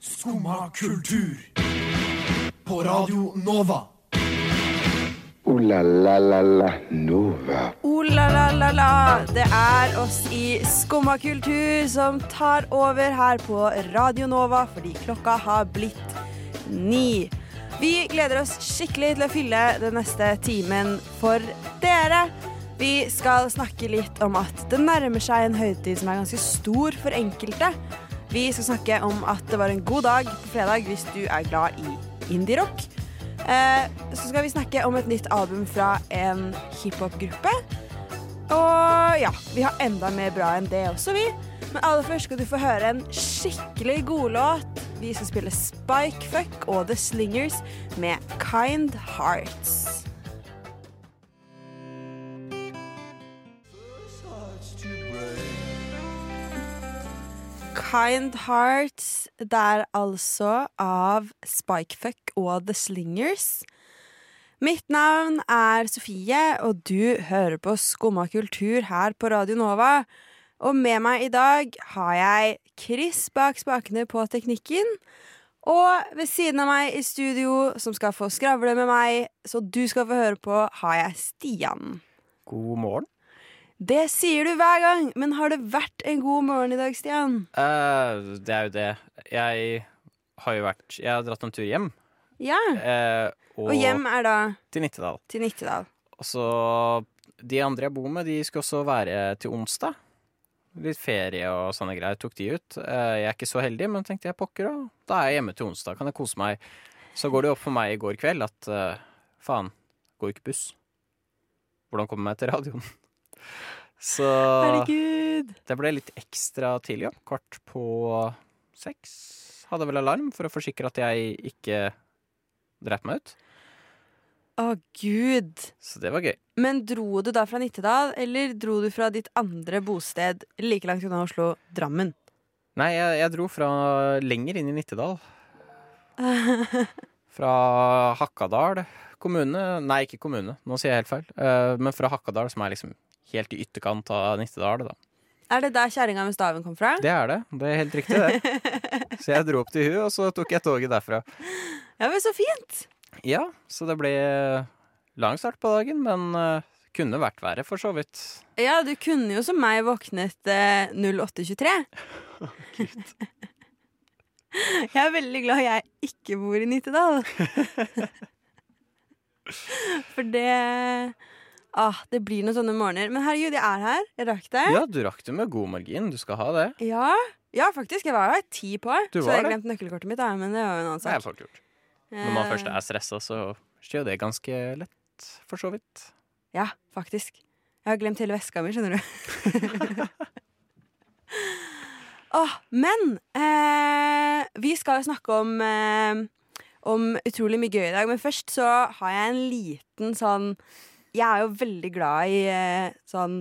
Skumma kultur. På Radio Nova. O-la-la-la-la Nova. O-la-la-la-la. Det er oss i Skumma kultur som tar over her på Radio Nova fordi klokka har blitt ni. Vi gleder oss skikkelig til å fylle den neste timen for dere. Vi skal snakke litt om at det nærmer seg en høytid som er ganske stor for enkelte. Vi skal snakke om at det var en god dag på fredag hvis du er glad i indie-rock. Eh, så skal vi snakke om et nytt album fra en hiphop-gruppe. Og ja, vi har enda mer bra enn det også, vi. Men aller først skal du få høre en skikkelig godlåt. Vi skal spille Spike Fuck og The Slingers med Kind Hearts. Kind Hearts der altså av Spikefuck og The Slingers. Mitt navn er Sofie, og du hører på Skumma kultur her på Radio Nova. Og med meg i dag har jeg Chris bak spakene på teknikken. Og ved siden av meg i studio, som skal få skravle med meg, så du skal få høre på, har jeg Stian. God morgen. Det sier du hver gang, men har det vært en god morgen i dag, Stian? Uh, det er jo det. Jeg har jo vært Jeg har dratt en tur hjem. Ja. Uh, og Og hjem er da til Nittedal. til Nittedal. Og så De andre jeg bor med, de skal også være til onsdag. Litt ferie og sånne greier tok de ut. Uh, jeg er ikke så heldig, men tenkte jeg pokker, da. Da er jeg hjemme til onsdag. Kan jeg kose meg. Så går det opp for meg i går kveld at eh, faen, går ikke buss. Hvordan kommer jeg meg til radioen? Så Herregud. Det ble litt ekstra tidlig opp. Kvart på seks. Hadde vel alarm for å forsikre at jeg ikke dreit meg ut. Å, gud. Så det var gøy. Men dro du da fra Nittedal, eller dro du fra ditt andre bosted like langt unna Oslo, Drammen? Nei, jeg, jeg dro fra lenger inn i Nittedal. Fra Hakkadal kommune Nei, ikke kommune, nå sier jeg helt feil. Eh, men fra Hakkadal, som er liksom helt i ytterkant av Nittedal. Da. Er det der kjerringa med staven kom fra? Det er det. Det er helt riktig, det. Så jeg dro opp til hun, og så tok jeg toget derfra. Ja, men så fint. Ja, så det ble lang start på dagen, men eh, kunne vært verre, for så vidt. Ja, du kunne jo som meg våknet eh, 0823. Jeg er veldig glad jeg ikke bor i Nittedal. For det Ah, det blir noen sånne morgener. Men herregud, jeg er her. Jeg rakk det. Ja, du rakk det med god margin. Du skal ha det. Ja, ja faktisk. Jeg var jo her ti på. Du så jeg det. glemte nøkkelkortet mitt, da, men det var jo en annen Det er sak. fort gjort. Når man først er stressa, så skjer det ganske lett, for så vidt. Ja, faktisk. Jeg har glemt hele veska mi, skjønner du. oh, men eh, vi skal jo snakke om, eh, om utrolig mye gøy i dag. Men først så har jeg en liten sånn Jeg er jo veldig glad i eh, sånn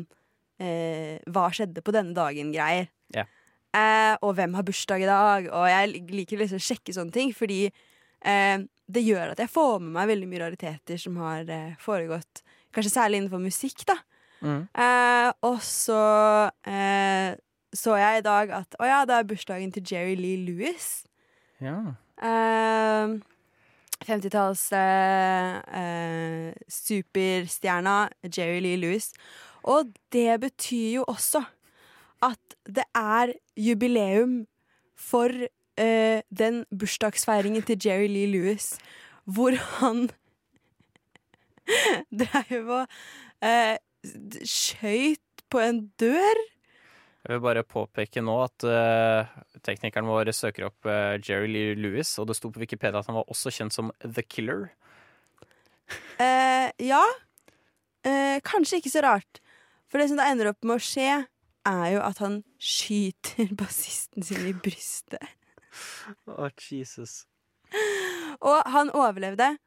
eh, Hva skjedde på denne dagen-greier. Yeah. Eh, og hvem har bursdag i dag? Og jeg liker liksom å sjekke sånne ting, fordi eh, det gjør at jeg får med meg veldig mye rariteter som har eh, foregått. Kanskje særlig innenfor musikk, da. Mm. Eh, og så eh, så jeg i dag at å ja, det er bursdagen til Jerry Lee Lewis. Ja. Eh, 50-talls eh, eh, superstjerna Jerry Lee Lewis. Og det betyr jo også at det er jubileum for eh, den bursdagsfeiringen til Jerry Lee Lewis, hvor han dreiv og eh, skøyt på en dør. Jeg vil bare påpeke nå at uh, teknikeren vår søker opp uh, Jerry Lee Lewis, og det sto på Wikipedia at han var også kjent som The Killer. Uh, ja. Eh, kanskje ikke så rart. For det som da ender opp med å skje, er jo at han skyter bassisten sin i brystet. Å, Jesus. Og han overlevde.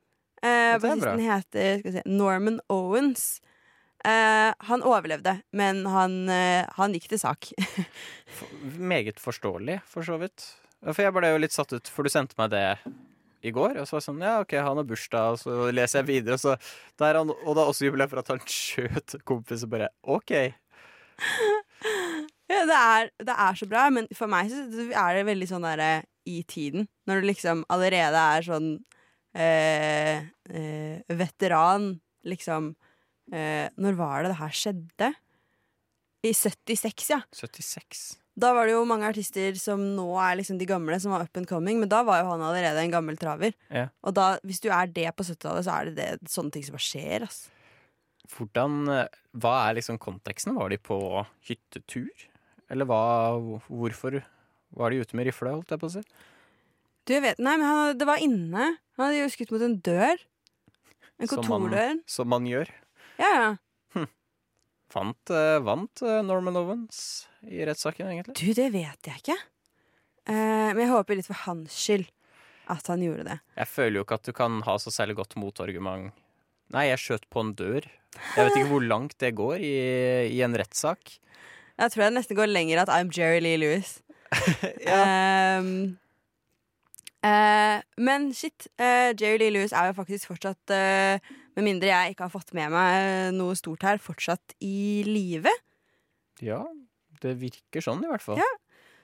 Bassisten heter skal vi Norman Owens. Eh, han overlevde, men han, uh, han gikk til sak. Meget forståelig, for så vidt. For jeg ble jo litt satt ut, for du sendte meg det i går. Og så var jeg sånn, ja, ok, han har bursdag, og så leser jeg videre, og så der han, Og da også jubileum for at han skjøt kompisen. bare OK. Ja, det er, det er så bra, men for meg så er det veldig sånn derre i tiden. Når du liksom allerede er sånn eh, eh, veteran, liksom eh, Når var det det her skjedde? I 76, ja. 76. Da var det jo mange artister som nå er liksom de gamle, som var up and coming, men da var jo han allerede en gammel traver. Ja. Og da, hvis du er det på 70-tallet, så er det, det sånne ting som bare skjer, ass. Hvordan eh, Hva er liksom konteksten? Var de på hyttetur? Eller hva Hvorfor var de ute med rifle, holdt jeg på å si? Du, vet, nei, men han, det var inne. Han hadde jo skutt mot en dør. En Som man- Som man gjør. Ja, ja. Vant, uh, vant uh, Norman Owens i rettssaken, egentlig? Du, det vet jeg ikke. Uh, men jeg håper litt for hans skyld at han gjorde det. Jeg føler jo ikke at du kan ha så særlig godt motargument. Nei, jeg skjøt på en dør. Jeg vet ikke hvor langt det går i, i en rettssak. Jeg tror jeg nesten går lenger at I'm Jerry Lee Lewis. ja. Um, Uh, men shit, uh, Jerry Lee Lewis er jo faktisk fortsatt, eh, med mindre jeg ikke har fått med meg noe stort her, fortsatt i live. Ja, det virker sånn i hvert fall. Ja.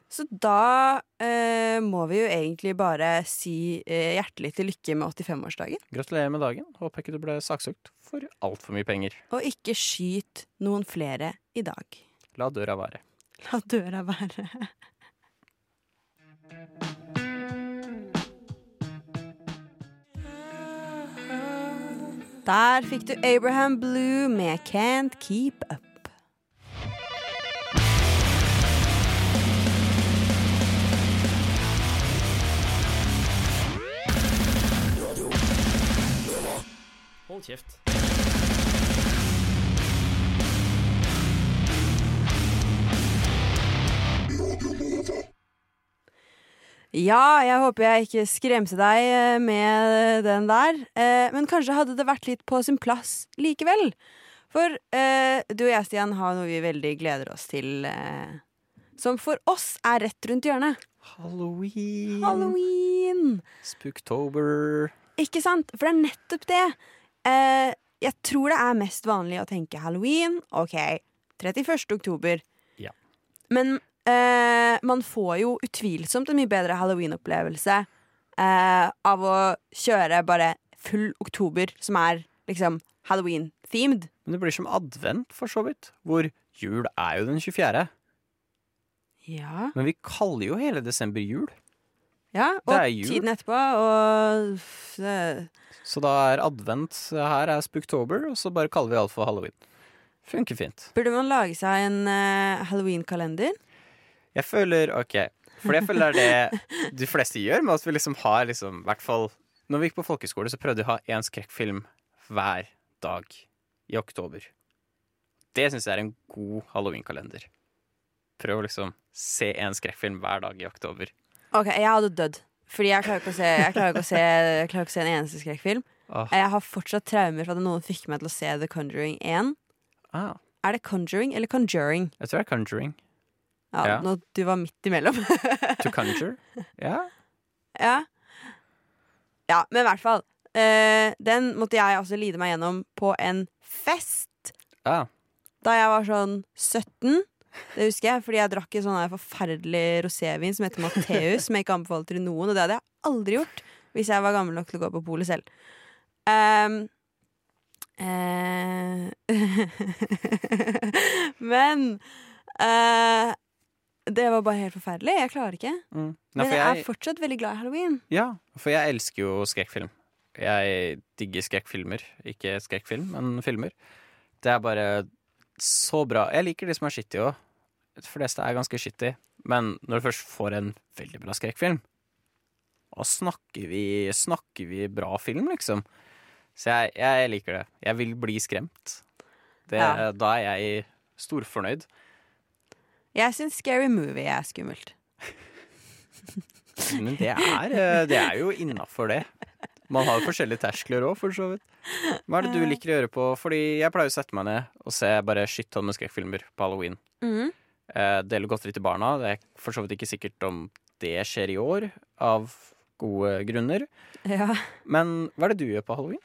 Så da eh, må vi jo egentlig bare si eh, hjertelig til lykke med 85-årsdagen. Gratulerer med dagen. Håper ikke du ble saksøkt for altfor mye penger. Og ikke skyt noen flere i dag. La døra være. La døra være. Der fikk du Abraham Blue med Can't Keep Up. Hold kjeft. Ja, jeg håper jeg ikke skremte deg eh, med den der. Eh, men kanskje hadde det vært litt på sin plass likevel. For eh, du og jeg, Stian, har noe vi veldig gleder oss til. Eh, som for oss er rett rundt hjørnet. Halloween. Halloween! Spooktober. Ikke sant? For det er nettopp det. Eh, jeg tror det er mest vanlig å tenke halloween. OK, 31. oktober. Ja. Men eh, man får jo utvilsomt en mye bedre halloween-opplevelse eh, av å kjøre bare full oktober, som er liksom halloween-themed. Men det blir som advent, for så vidt. Hvor jul er jo den 24. Ja. Men vi kaller jo hele desember jul. ja. Og jul. tiden etterpå, og Så da er advent her er spooktober, og så bare kaller vi alt for halloween. Funker fint. Burde man lage seg en uh, halloween-kalender? Jeg føler OK. For jeg føler det er det de fleste gjør, med at vi liksom har liksom hvert fall Når vi gikk på folkeskole, så prøvde vi å ha én skrekkfilm hver dag i oktober. Det syns jeg er en god halloweenkalender. Prøv å liksom se en skrekkfilm hver dag i oktober. Ok, jeg hadde dødd. Fordi jeg klarer ikke å se, jeg ikke å se, ikke å se en eneste skrekkfilm. Oh. Jeg har fortsatt traumer fra at noen fikk meg til å se The Conjuring 1. Ah, Er det Conjuring eller Conjuring? jeg tror det er Conjuring. Ja, Ja. Nå, du var midt imellom. To conjure. Ja. ja. ja, men i hvert fall. Uh, den måtte jeg altså lide meg gjennom på en fest Ah, da jeg var sånn 17. Det husker jeg, fordi jeg drakk en sånn forferdelig rosévin som heter Matteus, som jeg ikke anbefaler til noen, og det hadde jeg aldri gjort hvis jeg var gammel nok til å gå på polet selv. Um, uh, men eh, det var bare helt forferdelig. Jeg klarer ikke. mm. Nei, Men jeg, jeg er fortsatt veldig glad i halloween. ja, for jeg elsker jo skrekkfilm. Jeg digger skrekkfilmer. Ikke skrekkfilm, men filmer. Det er bare så bra. Jeg liker de som er shitty òg. De fleste er ganske shitty. Men når du først får en veldig bra skrekkfilm, da snakker vi, snakker vi bra film, liksom. Så jeg, jeg liker det. Jeg vil bli skremt. Det, Ja. Da er jeg storfornøyd. Jeg syns Scary Movie er skummelt. Men det er, eh, det er jo innafor det. Man har jo forskjellige terskler òg, for så vidt. Hva er det du liker å gjøre på Fordi jeg pleier å sette meg ned og se bare shittonn med skrekkfilmer på halloween. Mm. Eh, dele godteri til barna. Det er for så vidt ikke sikkert om det skjer i år, av gode grunner. Ja. Men hva er det du gjør på halloween?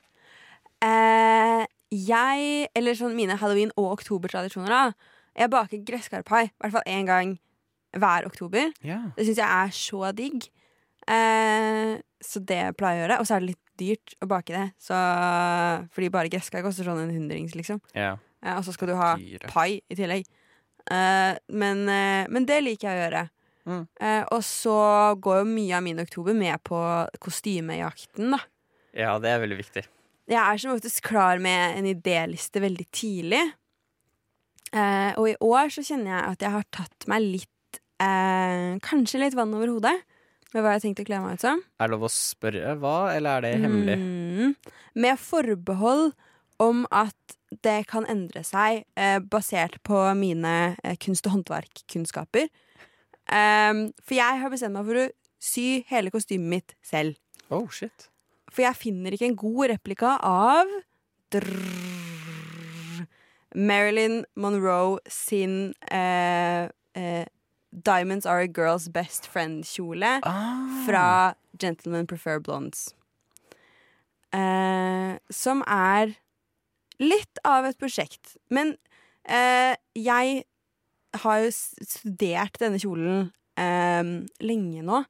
Eh, jeg, eller sånn mine halloween- og oktobertradisjoner, da. Jeg baker gresskarpai i hvert fall én gang hver oktober. Yeah. Det syns jeg er så digg. Eh, så det pleier jeg å gjøre. Og så er det litt dyrt å bake det. Så, fordi bare gresskar koster sånn en hundrings, liksom. Yeah. Eh, og så skal du ha pai i tillegg. Eh, men, eh, men det liker jeg å gjøre. Mm. Eh, og så går jo mye av min oktober med på kostymejakten, da. ja, det er veldig viktig. Jeg er som oftest klar med en idéliste veldig tidlig. Eh, og i år så kjenner jeg at jeg har tatt meg litt eh, Kanskje litt vann over hodet med hva jeg har tenkt å kle meg ut som. Er det lov å spørre hva, eller er det hemmelig? Mm, med forbehold om at det kan endre seg eh, basert på mine eh, kunst- og håndverkkunnskaper. Um, for jeg har bestemt meg for å sy hele kostymet mitt selv. Oh, shit. For jeg finner ikke en god replika av drrrr, Marilyn Monroe sin eh, eh, Diamonds Are a Girl's Best Friend-kjole Ah. fra Gentlemen Prefer Blondes. Eh, som er litt av et prosjekt. Men eh, jeg har jo studert denne kjolen eh, lenge nå,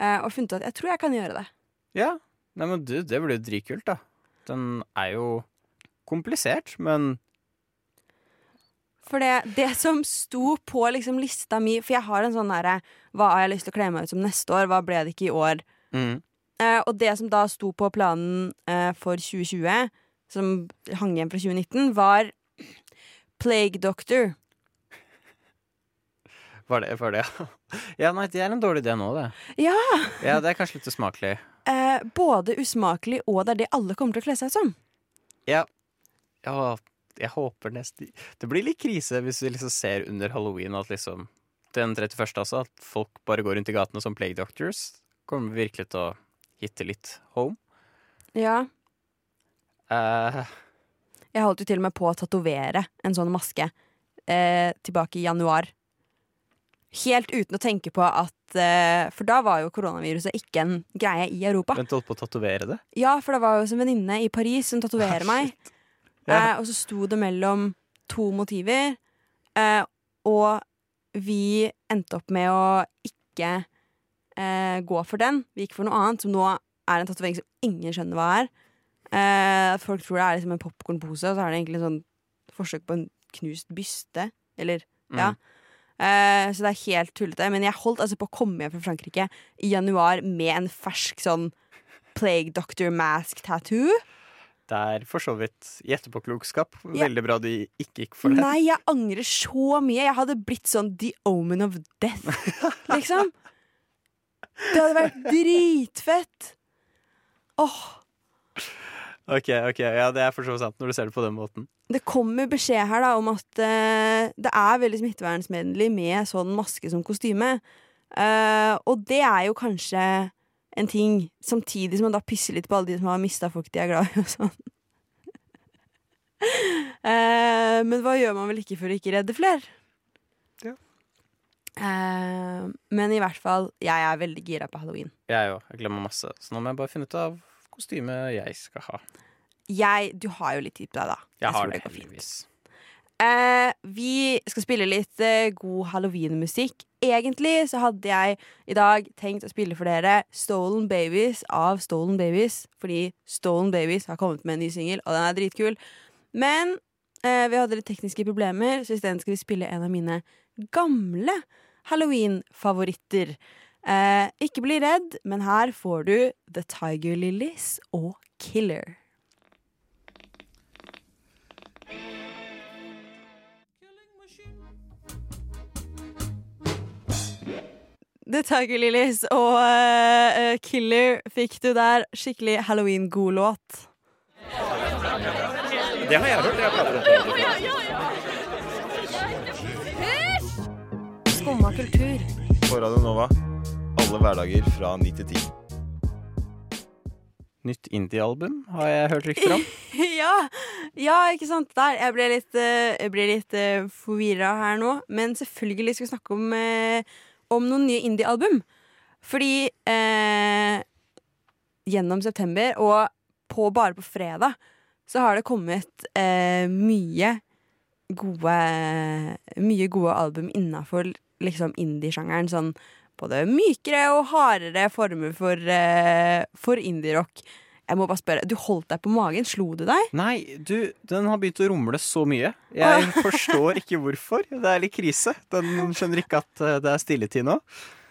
eh, og funnet ut at jeg tror jeg kan gjøre det. Ja. Nei, men du, det blir jo dritkult, da. Den er jo komplisert, men For det, det som sto på liksom lista mi For jeg har en sånn herre Hva har jeg lyst til å kle meg ut som neste år? Hva ble det ikke i år? mm. Eh, og det som da sto på planen eh, for 2020, som hang igjen fra 2019, var Plague Doctor. Var det, var det Ja, nei, det er en dårlig idé nå, det. Ja! Ja, det er kanskje litt usmakelig. Eh, både usmakelig, og det er det alle kommer til å kle seg ut som. Ja. ja, jeg håper nesten Det blir litt krise hvis vi liksom ser under halloween at liksom den 31. altså, at folk bare går rundt i gatene som plague doctors. Kommer virkelig til å hitte litt home. Ja. Uh, Jeg holdt jo til og med på å tatovere en sånn maske eh, tilbake i januar. Helt uten å tenke på at eh, For da var jo koronaviruset ikke en greie i Europa. vent, holdt på å tatovere det? Ja, for det var jo en venninne i Paris som tatoverer meg. Ja. Eh, og så sto det mellom to motiver. Eh, og vi endte opp med å ikke eh, gå for den. Vi gikk for noe annet, som nå er en tatovering som ingen skjønner hva er. Eh, folk tror det er liksom en popkornpose, og så er det egentlig en sånn forsøk på en knust byste. Eller Mm. ja. Eh, så det er helt tullete. Men jeg holdt altså på å komme hjem fra Frankrike i januar med en fersk sånn Plague Doctor Mask tattoo. Det er for så vidt i etterpåklokskap veldig bra du ikke gikk for det. Nei, jeg angrer så mye. Jeg hadde blitt sånn The Omen of Death, liksom. Det hadde vært dritfett. Åh, Ok, ok, ja, Det er for så vidt sant når du ser det på den måten. Det kommer beskjed her da om at uh, det er veldig smittevernsmedelig med sånn maske som kostyme. Uh, og det er jo kanskje en ting, samtidig som man da pisser litt på alle de som har mista folk de er glad i og sånn. Eh, men hva gjør man vel ikke for å ikke redde flere? Ja. Eh, men i hvert fall, jeg er veldig gira på halloween. Jeg òg. Jeg glemmer masse. Så nå må jeg bare finne ut av kostyme jeg skal ha. Jeg, du har jo litt tid på deg, da. Jeg, har tror det, heldigvis. Eh, vi skal spille litt eh, god halloweenmusikk. Egentlig så hadde jeg i dag tenkt å spille for dere Stolen Babies av Stolen Babies. Fordi Stolen Babies har kommet med en ny singel, og den er dritkul. Men eh, vi hadde litt tekniske problemer, så isteden skal vi spille en av mine gamle halloween-favoritter. Eh, ikke bli redd, men her får du The Tiger Lilies og Killer. The Tiger Lilies og uh, Killer fikk du der. Skikkelig halloween-god låt. Det har jeg hørt. Jeg prater om det. Skumma kultur. På Radio Nova. Alle hverdager fra 9 til 10. Nytt indie-album har jeg hørt rykter om. ja, ja, ikke sant. Der. Jeg ble litt, uh, jeg ble litt uh, forvirra her nå. Men selvfølgelig skal vi snakke om, eh, om noen nye indie-album. Fordi eh, gjennom september, og på, bare på fredag, så har det kommet eh, mye gode Mye gode album innafor liksom indie-sjangeren. Sånn både mykere og hardere former for, eh, for indie-rock. Jeg må bare spørre, Du holdt deg på magen. Slo du deg? Nei, du, den har begynt å rumle så mye. Jeg forstår ikke hvorfor. Det er litt krise. Den skjønner ikke at eh, det er stilletid nå.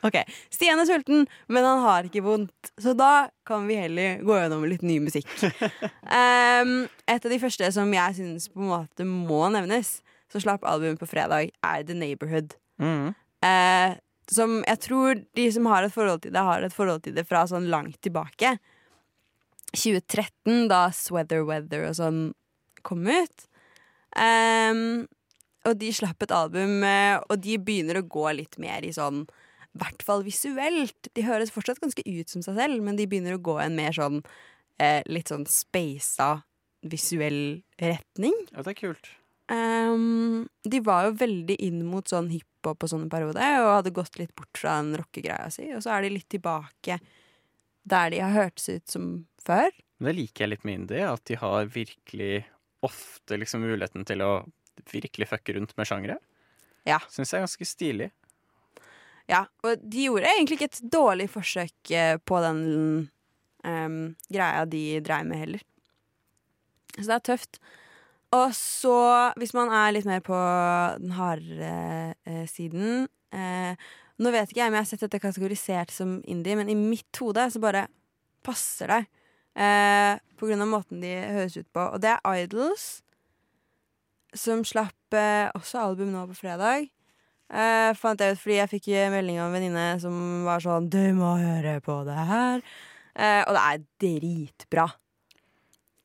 Ok, Stian er sulten, men han har ikke vondt. Så da kan vi heller gå gjennom litt ny musikk. um, et av de første som jeg syns på en måte må nevnes, som slapp albumet på fredag, er The Neighborhood. Mm. Uh, som jeg tror de som har et forhold til det, har et forhold til det fra sånn langt tilbake. 2013, da Sweather Weather og sånn kom ut. Um, og de slapp et album, eh, og de begynner å gå litt mer i sånn I hvert fall visuelt. De høres fortsatt ganske ut som seg selv, men de begynner å gå en mer sånn eh, litt sånn speisa visuell retning. Ja, det er kult. Um, de var jo veldig inn mot sånn hiphop og sånn en periode, og hadde gått litt bort fra den rockegreia si, og så er de litt tilbake der de har hørtes ut som før. Det liker jeg litt med indie, at de har virkelig ofte liksom muligheten til å virkelig fucke rundt med sjangere. Ja. Syns jeg er ganske stilig. Ja, og de gjorde egentlig ikke et dårlig forsøk eh, på den um, greia de dreiv med heller. Så det er tøft. Og så, hvis man er litt mer på den hardere eh, siden eh, Nå vet ikke jeg om jeg har sett dette kategorisert som indie, men i mitt hode så bare passer det. Eh, på grunn av måten de høres ut på. Og det er Idols, som slapp eh, også album nå på fredag. Eh, fant jeg ut fordi jeg fikk melding av en venninne som var sånn 'Du må høre på det her'. Eh, og det er dritbra.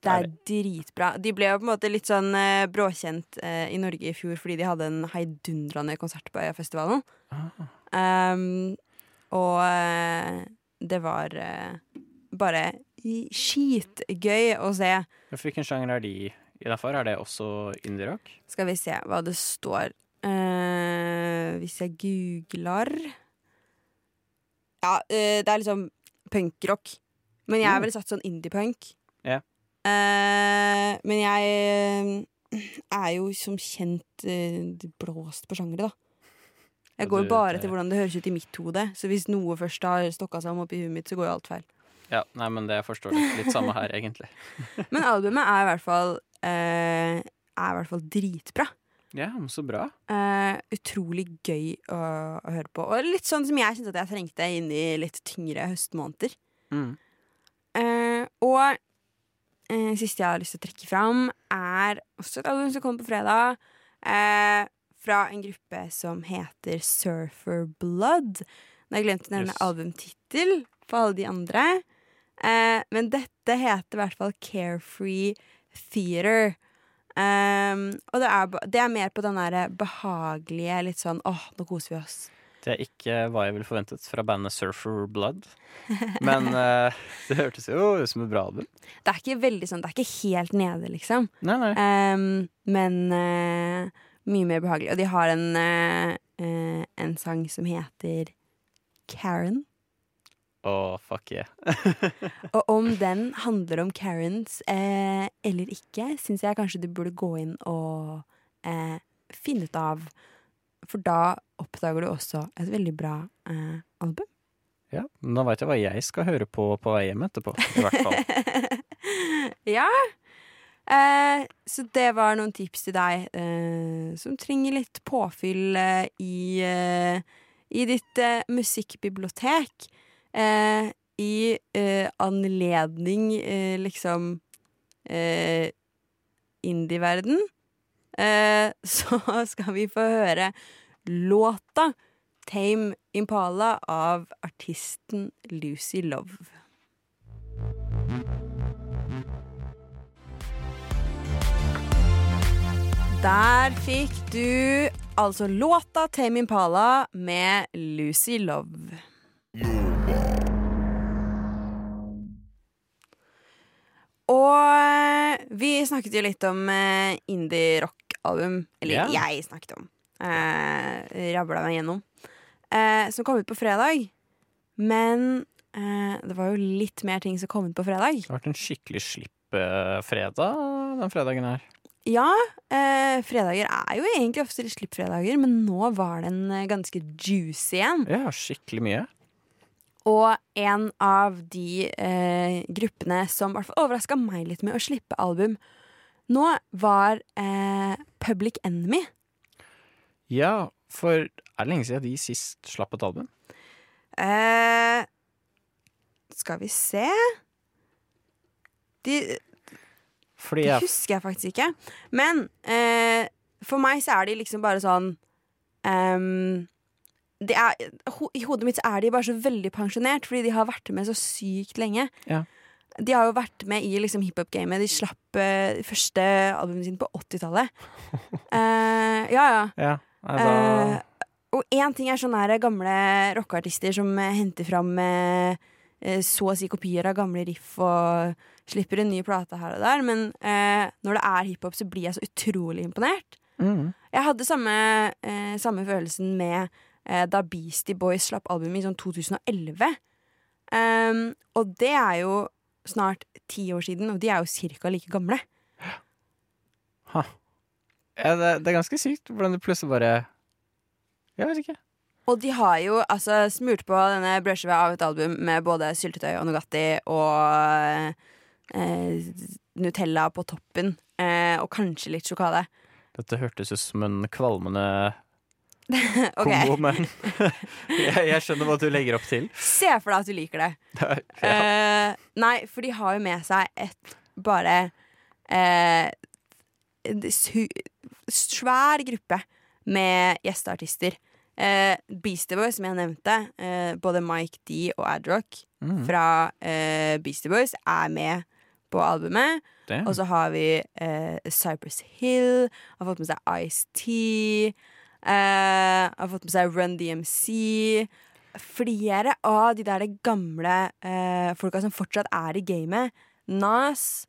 Det Er dritbra. De ble jo på en måte litt sånn eh, bråkjent eh, i Norge i fjor fordi de hadde en heidundrende konsert på Øyafestivalen. Um, og eh, det var eh, bare skitgøy å se. Hvilken sjanger er de innafor? Er det også indie-rock? Skal vi se hva det står. Uh, hvis jeg googler Ja, uh, det er liksom punkrock. Men jeg er Mm. vel satt sånn indie-punk. Ja. Eh, men jeg er jo som kjent blåst på sjangere, da. Jeg går bare til hvordan det høres ut i mitt hode. Så hvis noe først har stokka seg om oppi huet mitt, så går jo alt feil. Ja, nei, men det forstår du. Litt samme her, egentlig. Men albumet er i hvert fall eh, Er i hvert fall dritbra. Ja, så bra. Eh, utrolig gøy å, å høre på. Og litt sånn som jeg syns at jeg trengte inn i litt tyngre høstmåneder. Mm. Eh, og eh, siste jeg har lyst til å trekke fram, er også et album som kommer på fredag. Eh, fra en gruppe som heter Surfer Blood. Nå har jeg glemt å nevne Yes. albumtittel for alle de andre. Eh, men dette heter i hvert fall Carefree Theater. Um, og det er, det er mer på den der behagelige, litt sånn åh, nå koser vi oss. Det er ikke hva jeg ville forventet fra bandet Surfer Blood. Men uh, det hørtes jo ut som et bra album. Det er ikke veldig sånn, det er ikke helt nede, liksom. Nei, nei. Um, men eh, mye mer behagelig. Og de har en, eh, eh, en sang som heter Karen. Å, fuck yeah. Og om den handler om Karens eh, eller ikke, syns jeg kanskje du burde gå inn og eh, finne ut av. For da oppdager du også et veldig bra eh, album. Ja, Nå veit jeg hva jeg skal høre på på vei hjem etterpå, i hvert fall. ja. Eh, så det var noen tips til deg eh, som trenger litt påfyll eh, i, eh, i ditt eh, musikkbibliotek. Eh, I anledning liksom eh, indie-verden. Så skal vi få høre låta Tame Impala av artisten Lucy Love. Der fikk du altså låta Tame Impala med Lucy Love. Og vi snakket jo litt om eh, indie-rock-album. Eller yeah. jeg snakket om. Eh, Rabla meg gjennom. Eh, som kom ut på fredag. Men eh, det var jo litt mer ting som kom ut på fredag. Det har vært en skikkelig slipp-fredag den fredagen her. Ja, eh, fredager er jo egentlig ofte slippfredager, men nå var den en ganske juicy en. Ja, skikkelig mye. Og en av de eh, gruppene som hvert overraska meg litt med å slippe album nå, var eh, Public Enemy. Ja, for er det lenge siden de sist slapp et album? Eh, skal vi se De, Fordi Det jeg husker jeg faktisk ikke. Men eh, for meg så er de liksom bare sånn um, det er, ho, I hodet mitt så er de bare så veldig pensjonert, fordi de har vært med så sykt lenge. Ja. De har jo vært med i liksom hiphop-gamet. De slapp uh, første albumet sitt på 80-tallet. uh, ja, ja. Ja, altså... Eh, og én ting er sånne gamle rockeartister som eh, henter fram eh, eh, så å si kopier av gamle riff og slipper en ny plate her og der, men eh, når det er hiphop, så blir jeg så utrolig imponert. mm. Jeg hadde samme, eh, samme følelsen med eh, da Beastie Boys slapp albumet i sånn 2011. Um, og det er jo snart ti år siden, og de er jo cirka like gamle. ja, det, det er ganske sykt hvordan det plutselig bare Jeg vet ikke. Og de har jo altså smurt på denne brødskiva av et album med både syltetøy og Nugatti og eh, Nutella på toppen. Eh, og kanskje litt sjokolade. Dette hørtes ut som en kvalmende okay. kombo, men jeg, jeg skjønner hva du legger opp til. Se for deg at du liker det. ja. Eh, nei, for de har jo med seg et bare eh, svær gruppe med gjesteartister. Eh, Beastie Boys, som jeg nevnte, eh, både Mike D og Adrock Mm, fra eh, Beastie Boys er med på albumet. Og så har vi eh, Cypress Hill, har fått med seg Ice-T, eh, har fått med seg Run DMC. Flere av de der gamle eh, folka som fortsatt er i gamet. Nas.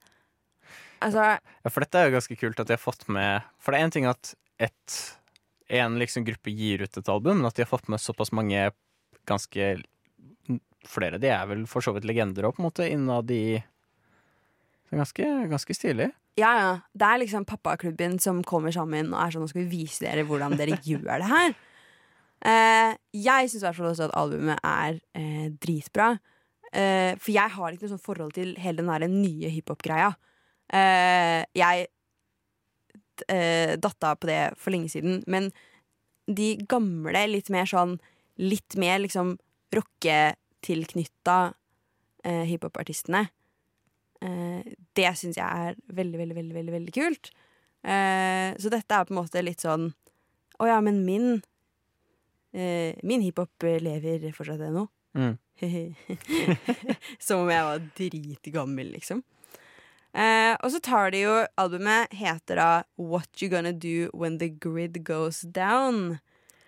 Altså Ja, for dette er jo ganske kult at de har fått med For det er en ting at et, en liksom gruppe gir ut et album, men at de har fått med såpass mange ganske Flere de er vel for så vidt legender òg, på en måte, innad i ganske, ganske stilig. Ja, ja. Det er liksom pappaklubben som kommer sammen og er sånn Nå skal vi vise dere hvordan dere gjør det her. Eh, jeg syns i hvert fall også at albumet er eh, dritbra. Eh, for jeg har ikke noe sånt forhold til hele den nye hiphop-greia. Eh, jeg eh, datta på det for lenge siden, men de gamle, litt mer sånn Litt mer liksom rocketilknytta eh, hiphop-artistene Eh, det syns jeg er veldig, veldig, veldig, veldig, veldig kult. Eh, så dette er på en måte litt sånn Å ja, men min eh, Min hiphop lever fortsatt ennå. Mm. Som om jeg var dritgammel, liksom. Eh, og så tar de jo Albumet heter da What You Gonna Do When The Grid Goes Down.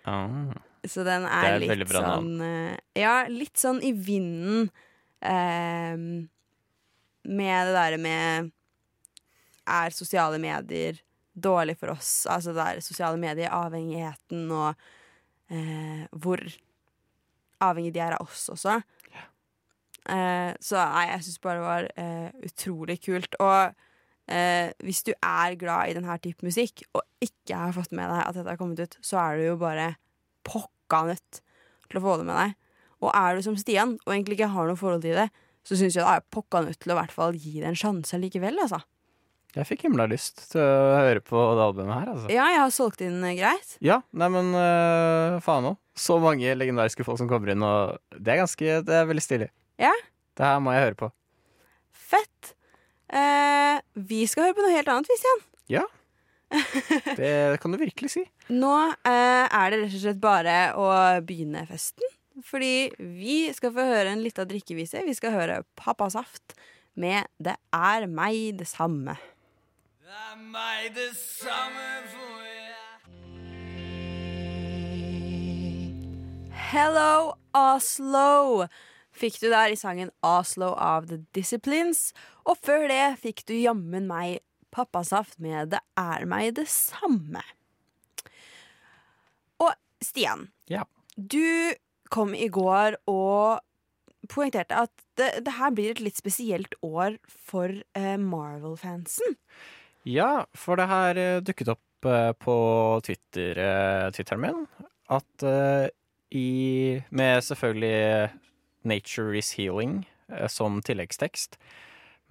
Ah. Så den er, er litt sånn eh, Ja, litt sånn i vinden eh, med det derre med Er sosiale medier dårlig for oss? Altså det der sosiale medier-avhengigheten og eh, hvor avhengig de er av oss også. Eh, så nei, jeg syns bare det var eh, utrolig kult. Og eh, hvis du er glad i denne type musikk, og ikke har fått med deg at dette har kommet ut, så er du jo bare pokka nødt til å få det med deg. Og er du som Stian og egentlig ikke har noe forhold til det, så syns jeg da er pokka nødt til å i hvert fall gi det en sjanse likevel, altså. Jeg fikk himla lyst til å høre på det albumet her, altså. Ja, jeg har solgt inn greit. Ja, nei, men faen òg. Så mange legendariske folk som kommer inn, og det er ganske Det er veldig stilig. Ja. Det her må jeg høre på. Fett. Eh, vi skal høre på noe helt annet, vi, Ja. Det kan du virkelig si. Nå eh, er det rett og slett bare å begynne festen. Fordi vi skal få høre en lita drikkevise. Vi skal høre Pappa Saft med 'Det er meg det samme'. Det er meg det samme for jeg Hello Oslo fikk du der i sangen Oslo av The Disciplines. Og før det fikk du jammen meg Pappasaft med Det er meg det samme. Og Stian, Ja. du kom i går og poengterte at det, det her blir et litt spesielt år for eh, Marvel-fansen. Ja, for det her eh, dukket opp eh, på Twitter, eh, Twitteren min at i Med selvfølgelig 'Nature is healing' eh, som tilleggstekst.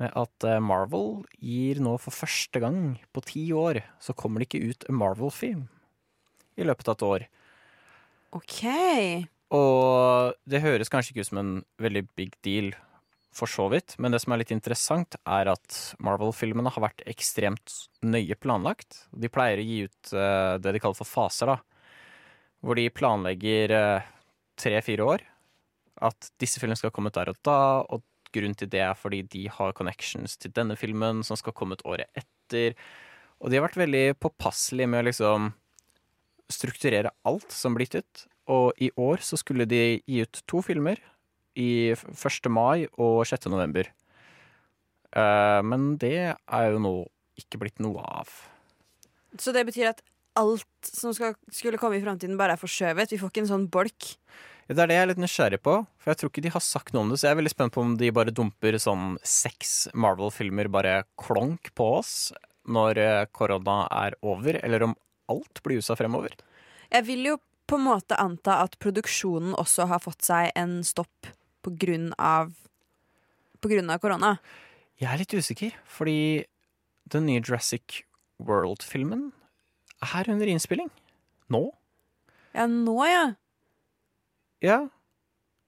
Med at eh, Marvel gir nå for første gang på ti år så kommer det ikke ut en Marvel-film i løpet av et år. OK. Og det høres kanskje ikke ut som en veldig big deal, for så vidt, men det som er litt interessant, er at Marvel-filmene har vært ekstremt nøye planlagt. De pleier å gi ut eh, det de kaller for faser, da. Hvor de planlegger eh, tre-fire år. At disse filmene skal komme der og da, og grunnen til det er fordi de har connections til denne filmen, som skal komme ut året etter. Og de har vært veldig påpasselige med å liksom strukturere alt som blir gitt ut. Og i år så skulle de gi ut to filmer i 1. mai og 6. november. Eh, men det er jo nå ikke blitt noe av. Så det betyr at alt som skal, skulle komme i framtiden, bare er forskjøvet? Vi får ikke en sånn bolk? Det er det jeg er litt nysgjerrig på, for jeg tror ikke de har sagt noe om det. Så jeg er veldig spent på om de bare dumper sånn seks Marvel-filmer bare klonk på oss når eh, korona er over, eller om alt blir USA fremover. Jeg vil jo på en måte anta at produksjonen også har fått seg en stopp på grunn av På grunn av korona. Jeg er litt usikker, fordi den nye Jurassic World-filmen er under innspilling. Nå? Ja, nå, ja. Ja.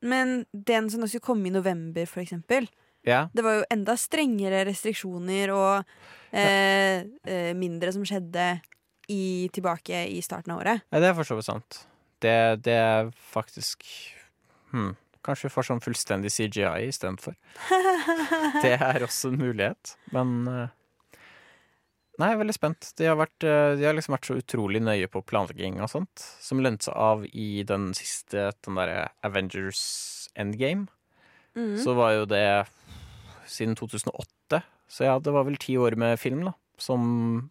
Men den som skulle komme i november, for eksempel, Ja. det var jo enda strengere restriksjoner og eh, eh, mindre som skjedde i, tilbake i starten av året. Ja, det er for så vidt sant. Det, det er faktisk hmm, Kanskje vi får sånn fullstendig CGI istedenfor. det er også en mulighet, men eh, Nei, jeg er veldig spent. De har, vært, eh, de har liksom vært så utrolig nøye på planlegging og sånt, som lønte seg av i den siste, den derre Avengers Endgame. Mm. Så var jo det siden 2008. Så ja, det var vel ti år med film, da, som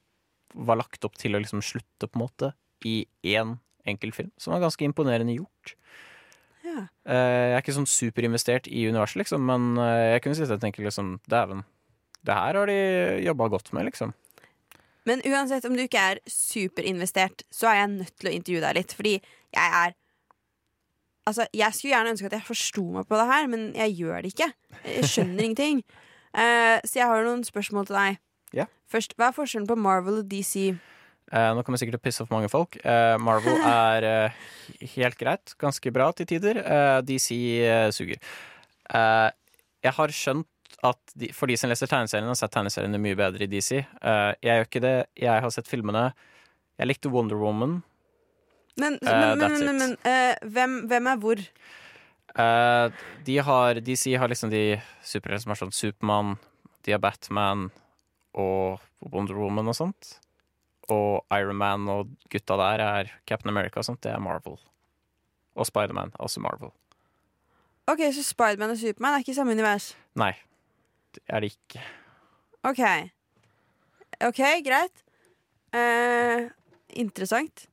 var lagt opp til å liksom slutte, på en måte, i én enkel film. Som var ganske imponerende gjort. Ja. Eh, Jeg er ikke sånn superinvestert i universet, liksom, men eh, jeg kunne sitte og tenke liksom Dæven, det her har de jobba godt med, liksom. Men uansett om du ikke er superinvestert, så er jeg nødt til å intervjue deg litt. Fordi jeg er Altså, jeg skulle gjerne ønske at jeg forsto meg på det her, men jeg gjør det ikke. Jeg skjønner ingenting. Uh, så jeg har noen spørsmål til deg. Ja. Først, Hva er forskjellen på Marvel og DC? Uh, nå kommer jeg sikkert til å pisse opp mange folk. Uh, Marvel er eh, helt greit, ganske bra til tider. Eh, DC eh, suger. Eh, jeg har skjønt at de, for de som leser tegneseriene, har sett tegneseriene mye bedre i DC. Uh, jeg gjør ikke det. Jeg har sett filmene. Jeg likte Wonder Woman. Men, uh, men, men, men, men uh, hvem, hvem er hvor? Eh, de har, DC har liksom de superheltene som er sånn Supermann, de har Batman og Wonder Woman og sånt. Og Iron Man og gutta der er Captain America og sånt. Det er Marvel. Og Spiderman, også Marvel. Ok, Så Spiderman og Superman er ikke i samme univers? Nei, det er det ikke. Ok. Ok, greit. Eh, interessant.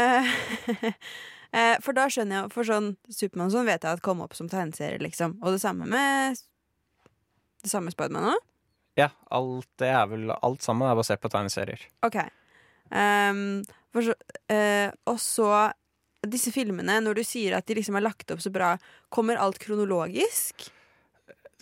Eh, eh, for da skjønner jeg For sånn Supermann og sånn vet jeg at kom opp som tegneserie, liksom. Og det samme med Det samme Spiderman òg? Ja, alt, det er vel, alt sammen er basert på tegneserier. Ok. Ehm, så, eh, og så disse filmene, når du sier at de liksom er lagt opp så bra, kommer alt kronologisk?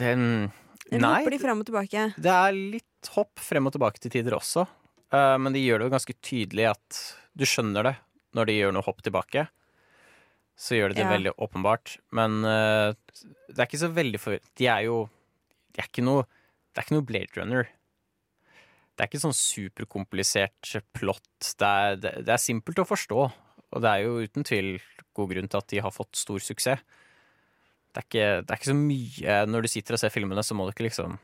Den, Eller nei, hopper de frem og tilbake? det er litt hopp frem og tilbake til tider også. Uh, men de gjør det jo ganske tydelig at du skjønner det når de gjør noe hopp tilbake. Så gjør de det Ja. veldig åpenbart. Men uh, det er ikke så veldig for... De er jo De er noe Det er ikke noe Blade Runner. Det er ikke sånn superkomplisert plott. Det er, det, det er simpelt å forstå. Og det er jo uten tvil god grunn til at de har fått stor suksess. Det er ikke, det er ikke så mye Når du sitter og ser filmene, så må du ikke liksom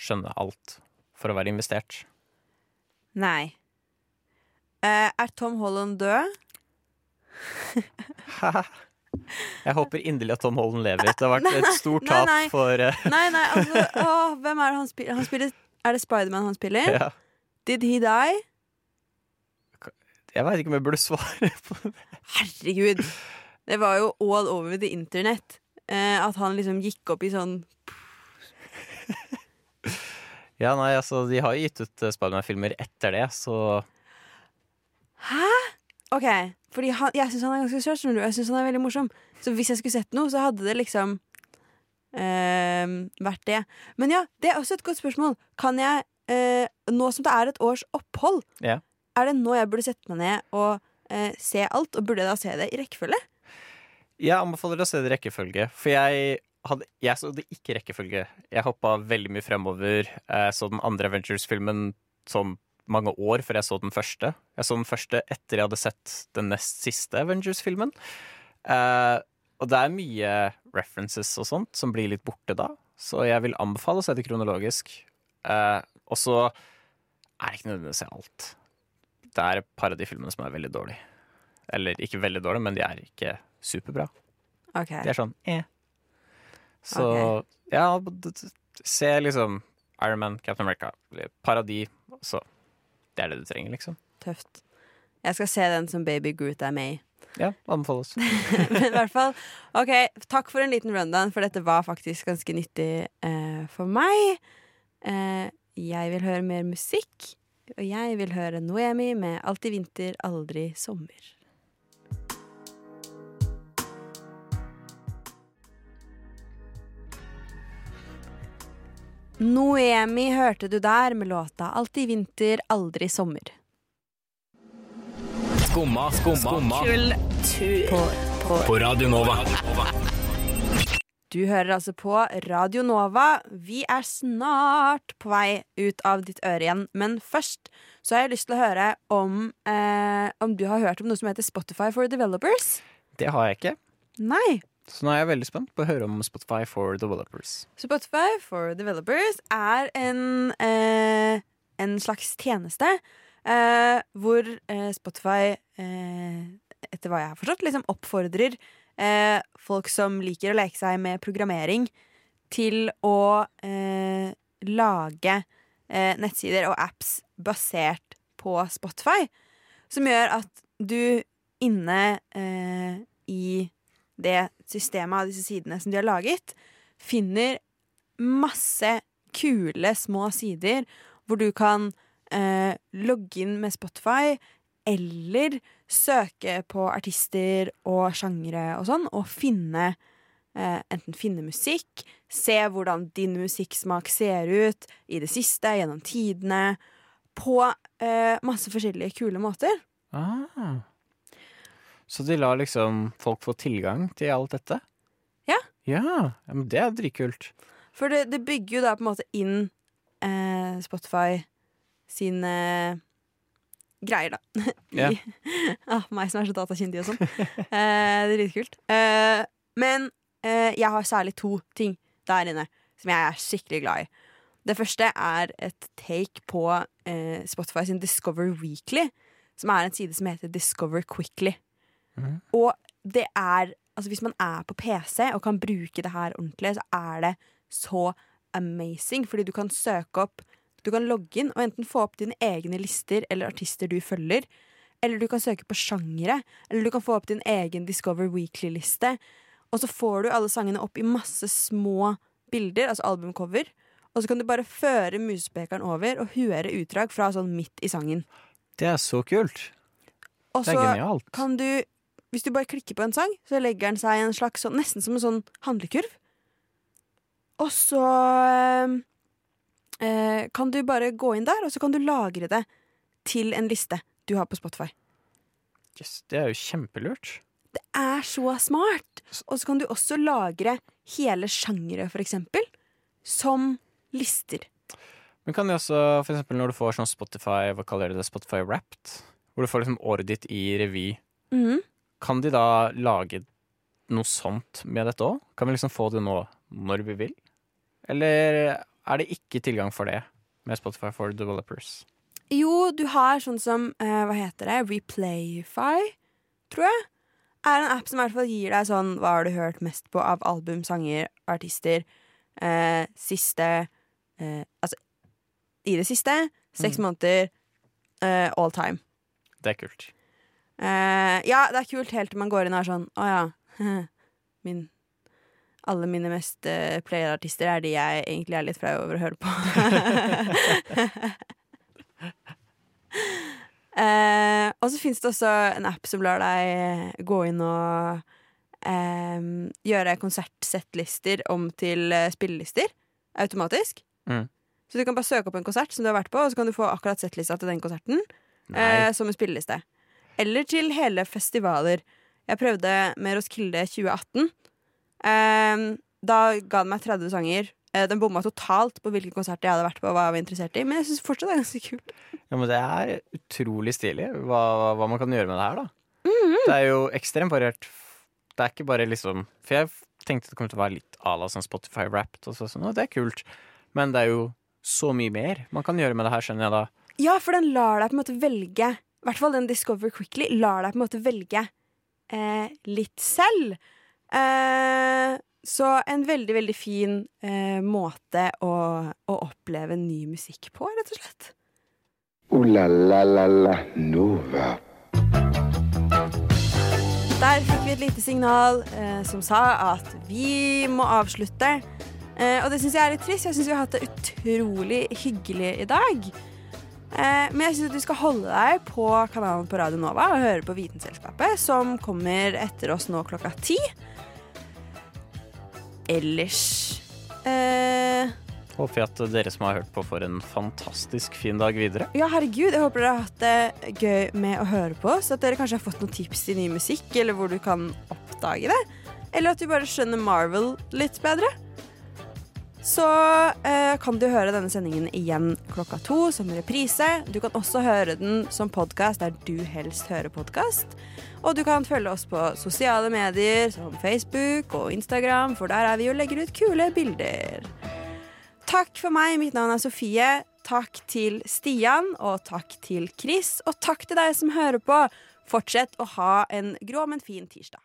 skjønne alt for å være investert. Nei. Uh, er Tom Holland død? Jeg håper inderlig at Tom Holland lever. Det har vært et stort tap nei. for uh... Nei, nei, altså åh, Hvem er det han spiller? Han spiller er det Spiderman han spiller? ja. Did he die? Jeg veit ikke om jeg burde svare på det. Herregud! Det var jo all over the internet. Eh, at han liksom gikk opp i sånn Ja, nei, altså, de har jo gitt ut eh, Spiderman-filmer etter det, så Hæ?! OK, fordi han, jeg syns han er ganske søt. Jeg synes han er veldig morsom. Så hvis jeg skulle sett noe, så hadde det liksom eh, vært det. Men ja, det er også et godt spørsmål. Kan jeg, eh, nå som det er et års opphold, yeah. er det nå jeg burde sette meg ned og eh, se alt? Og burde jeg da se det i rekkefølge? Jeg anbefaler å se det i rekkefølge. For jeg, hadde, jeg så det ikke i rekkefølge. Jeg hoppa veldig mye fremover. Jeg så den andre Avengers-filmen sånn mange år før jeg så den første. Jeg så den første etter jeg hadde sett den nest siste Avengers-filmen. Uh, og det er mye references og sånt som blir litt borte da. Så jeg vil anbefale å se det kronologisk. Uh, og så er det ikke nødvendig å se alt. Det er et par av de filmene som er veldig dårlige. Eller ikke veldig dårlige, men de er ikke superbra. Okay. De er sånn eh. Så okay. ja, se liksom Iron Man, Captain America, eller et par av de, så det er det du trenger, liksom. Tøft. Jeg skal se den som Baby Groot er med i. Ja, anbefales. Men i hvert fall, ok, takk for en liten rundown, for dette var faktisk ganske nyttig eh, for meg. Eh, jeg vil høre mer musikk, og jeg vil høre Noemi med Alltid vinter, aldri sommer. Noemi hørte du der med låta 'Alltid vinter, aldri sommer'. Skumma, skumma, På, på på Radio Nova. Du hører altså på Radio Nova. Vi er snart på vei ut av ditt øre igjen. Men først så har jeg lyst til å høre om, eh, om du har hørt om noe som heter Spotify for developers. Det har jeg ikke. Nei. Så nå er jeg veldig spent på å høre om Spotify for developers. Spotify for developers er en, eh, en slags tjeneste eh, hvor eh, Spotify, eh, etter hva jeg har forstått, liksom oppfordrer eh, folk som liker å leke seg med programmering, til å eh, lage nettsider og apps basert på Spotify. Som gjør at du inne i det systemet av disse sidene som de har laget, finner masse kule små sider hvor du kan eh, logge inn med Spotify eller søke på artister og sjangre og sånn, og finne eh, enten finne musikk, se hvordan din musikksmak ser ut i det siste, gjennom tidene, på eh, masse forskjellige kule måter. Ah. Så de lar liksom folk få tilgang til alt dette? Ja. Ja, men det er dritkult. For det, det bygger jo da på en måte inn eh, Spotify sine greier, da. Ja. ah, meg som er så datakyndig og sånn. eh, det er dritkult. Eh, men eh, jeg har særlig to ting der inne som jeg er skikkelig glad i. Det første er et take på eh, Spotify sin Discover Weekly, som er en side som heter Discover Quickly. Mhm. Og det er Altså Hvis man er på PC og kan bruke det her ordentlig, så er det så amazing. Fordi du kan søke opp Du kan logge inn og enten få opp dine egne lister eller artister du følger. Eller du kan søke på sjangere. Eller du kan få opp din egen Discover Weekly-liste. Og så får du alle sangene opp i masse små bilder, altså albumcover. Og så kan du bare føre muspekeren over og høre utdrag fra sånn midt i sangen. Det er så kult. Og så kan du Hvis du bare klikker på en sang, så legger den seg i en slags sånn, nesten som en sånn handlekurv. Og så eh, kan du bare gå inn der, og så kan du lagre det til en liste du har på Spotify. Yes, det er jo kjempelurt. Det er så smart! Og så kan du også lagre hele sjangere, for eksempel, som lister. Men kan de også, for eksempel når du får sånn Spotify, hva kaller du det, Spotify Wrapped, hvor du får liksom året ditt i revy, Mhm. Kan de da lage noe sånt med dette òg? Kan vi liksom få det nå når vi vil? Eller er det ikke tilgang for det med Spotify for developers? Jo, du har sånn som eh, Hva heter det? Replayfy, tror jeg. Er en app som i hvert fall gir deg sånn Hva har du hørt mest på av album, sanger, artister eh, Siste eh, Altså, i det siste. Seks måneder. eh, all time. Det er kult. Eh, ja, det er kult helt til man går inn og er sånn Å ja. Min alle mine mest uh, playerartister er de jeg egentlig er litt flau over å høre på. uh, og så fins det også en app som lar deg gå inn og eh, gjøre konsertsettlister om til spillelister automatisk. Mm. Så du kan bare søke opp en konsert som du har vært på, og så kan du få akkurat settlista til den konserten som en spilleliste. Eller til hele festivaler. Jeg prøvde med Roskilde 2018. Eh, da ga den meg 30 sanger. Eh, den bomma totalt på hvilken konsert jeg hadde vært på. Og hva jeg var interessert i Men jeg syns fortsatt det er ganske kult. Ja, men det er utrolig stilig hva, hva man kan gjøre med det her, da. Mhm. Det er jo ekstremt variert. Det er ikke bare liksom For jeg tenkte det kom til å være litt à la sånn Spotify Wrapped, og så sånn, og det er kult. Men det er jo så mye mer man kan gjøre med det her, skjønner jeg da. Ja, for den lar deg på en måte velge. I hvert fall den Discover Quickly lar deg på en måte velge eh, litt selv. Eh, så en veldig, veldig fin eh, måte å, å oppleve ny musikk på, rett og slett. Ooh la la la la Nova. Der fikk vi et lite signal eh, som sa at vi må avslutte. Eh, og det syns jeg er litt trist. Jeg syns vi har hatt det utrolig hyggelig i dag. Eh, men jeg syns du skal holde deg på kanalen på Radio Nova og høre på Vitenselskapet, som kommer etter oss nå klokka ti. Ellers eh, Håper jeg at dere som har hørt på, får en fantastisk fin dag videre. Ja, herregud, jeg håper dere har hatt det gøy med å høre på oss. At dere kanskje har fått noen tips til ny musikk, eller hvor du kan oppdage det. Eller at du bare skjønner Marvel litt bedre. Så eh, kan du høre denne sendingen igjen klokka to som reprise. Du kan også høre den som podkast der du helst hører podkast. Og du kan følge oss på sosiale medier som Facebook og Instagram, for der er vi og legger ut kule bilder. Takk for meg. Mitt navn er Sofie. Takk til Stian, og takk til Chris. Og takk til deg som hører på. Fortsett å ha en grå, men fin tirsdag.